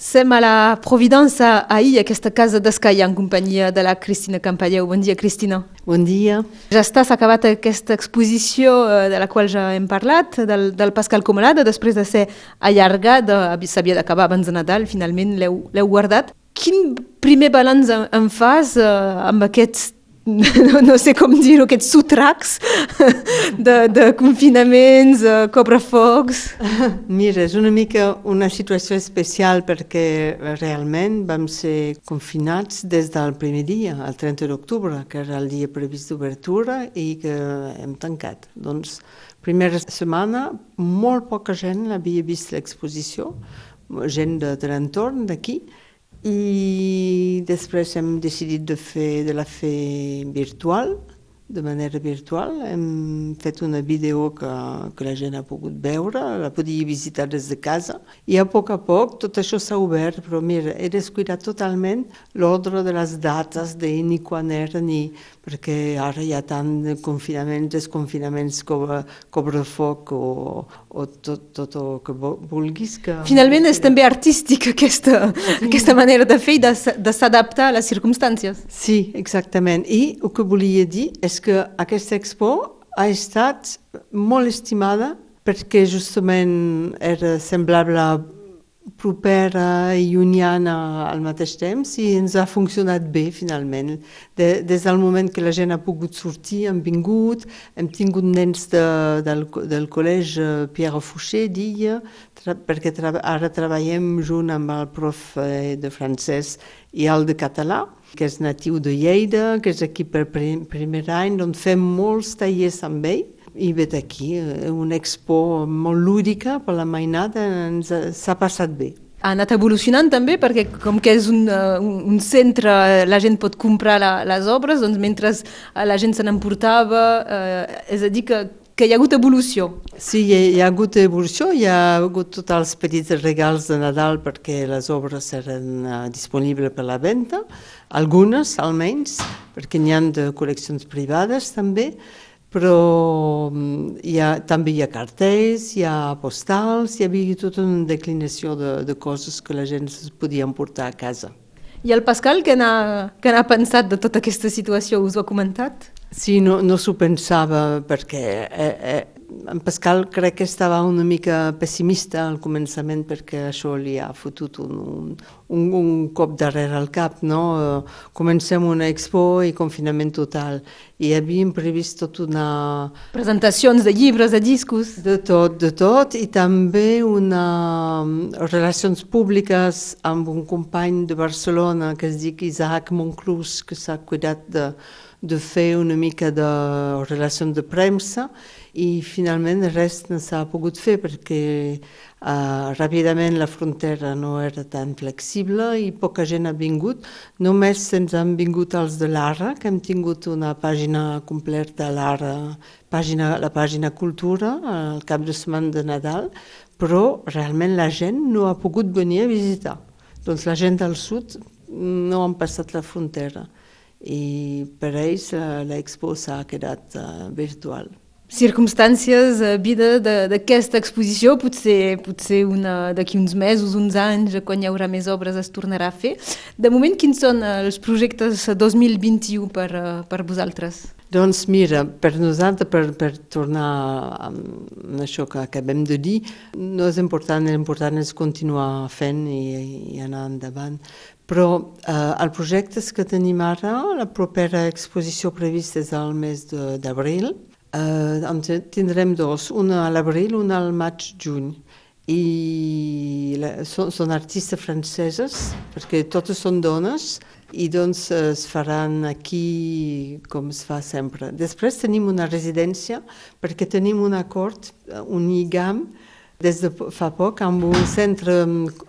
Sem a la Providència ahir, aquesta casa d'Escaia, en companyia de la Cristina Campalleu. Bon dia, Cristina. Bon dia. Ja està, s'ha acabat aquesta exposició eh, de la qual ja hem parlat, del, del Pascal Comalada, després de ser allargada, s'havia d'acabar abans de Nadal, finalment l'heu guardat. Quin primer balanç en fas eh, amb aquests no, no sé com dir-ho, aquests sotracs de, de confinaments, de cobrafocs. Mira, és una mica una situació especial perquè realment vam ser confinats des del primer dia, el 30 d'octubre, que era el dia previst d'obertura i que hem tancat. Doncs, primera setmana, molt poca gent havia vist l'exposició, gent de, de l'entorn d'aquí, i després hem decidit de, fer, de la fer virtual, de manera virtual. Hem fet una vídeo que, que la gent ha pogut veure, la podia visitar des de casa i a poc a poc tot això s'ha obert, però mira, he descuidat totalment l'ordre de les dates de ni quan era ni perquè ara hi ha tant de confinaments, desconfinaments, cobre, cobrefoc o, o tot, tot el que vulguis. Que... Finalment és també artístic aquesta, sí. aquesta manera de fer i de, de s'adaptar a les circumstàncies. Sí, exactament. I el que volia dir és que aquesta expo ha estat molt estimada perquè justament era semblable propera i llunyana al mateix temps i ens ha funcionat bé finalment. De, des del moment que la gent ha pogut sortir, hem vingut, hem tingut nens de, del, del col·legi Pierre Fouché, dia, tra, perquè tra, ara treballem junt amb el prof eh, de francès i el de català, que és natiu de Lleida, que és aquí per primer any, on fem molts tallers amb ell, i vet aquí, eh, una expo molt lúdica per la mainada, ens s'ha passat bé. Ha anat evolucionant també perquè com que és un, uh, un centre, la gent pot comprar la, les obres, doncs mentre la gent se n'emportava, uh, és a dir que, que hi ha hagut evolució. Sí, hi ha, hi ha hagut evolució, hi ha hagut tots els petits regals de Nadal perquè les obres eren disponibles per la venda, algunes almenys, perquè n'hi ha de col·leccions privades també, però mm, hi ha, també hi ha cartells, hi ha postals, hi havia tota una declinació de, de coses que la gent es podia emportar a casa. I el Pascal, què n'ha pensat de tota aquesta situació? Us ho ha comentat? Sí, no, no s'ho pensava perquè eh, eh, en Pascal crec que estava una mica pessimista al començament perquè això li ha fotut un, un, un cop darrere el cap, no? Comencem una expo i confinament total. I havíem previst tot una... Presentacions de llibres, de discos... De tot, de tot, i també una relacions públiques amb un company de Barcelona que es diu Isaac Monclús, que s'ha cuidat de, de fer una mica de relacions de premsa i finalment res no s'ha pogut fer perquè uh, ràpidament la frontera no era tan flexible i poca gent ha vingut. Només ens han vingut els de l'Ara, que hem tingut una pàgina completa a l'Ara, pàgina, la pàgina Cultura, al cap de setmana de Nadal, però realment la gent no ha pogut venir a visitar. Doncs la gent del sud no han passat la frontera i per ells l'expo s'ha quedat uh, virtual circumstàncies, a vida d'aquesta exposició, potser, potser d'aquí uns mesos, uns anys, quan hi haurà més obres es tornarà a fer. De moment, quins són els projectes 2021 per, per vosaltres? Doncs mira, per nosaltres, per, per tornar a això que acabem de dir, no és important, l'important és continuar fent i, i anar endavant. Però eh, el projecte que tenim ara, la propera exposició prevista és al mes d'abril, Uh, en tindrem dos, una a l'abril, una al maig-juny. I la, són, són artistes franceses, perquè totes són dones, i doncs es faran aquí com es fa sempre. Després tenim una residència, perquè tenim un acord, un IGAM, des de fa poc amb un centre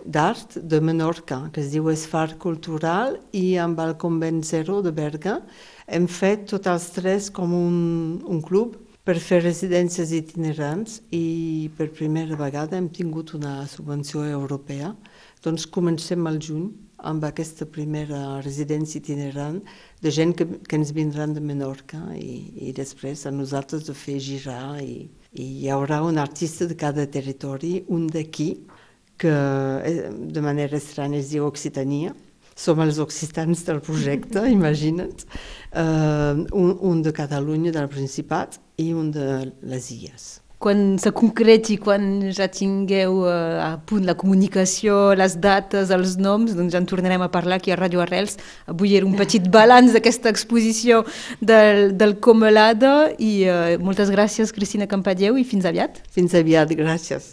d'art de Menorca que es diu Esfar Cultural i amb el Convent Zero de Berga hem fet tots els tres com un, un club per fer residències itinerants i per primera vegada hem tingut una subvenció europea. Doncs comencem al juny amb aquesta primera residència itinerant de gent que, que ens vindran de Menorca i, i després a nosaltres de fer girar i, i hi haurà un artista de cada territori, un d'aquí, que eh, de manera estranya es diu Occitania. Som els occitans del projecte, imagina't. Uh, un, un de Catalunya, del Principat, i un de les Illes. Quan se concreti, quan ja tingueu uh, a punt la comunicació, les dates, els noms, doncs ja en tornarem a parlar aquí a Radio Arrels. Avui era un petit balanç d'aquesta exposició del, del Comelada i uh, moltes gràcies, Cristina Campadeu, i fins aviat. Fins aviat, gràcies.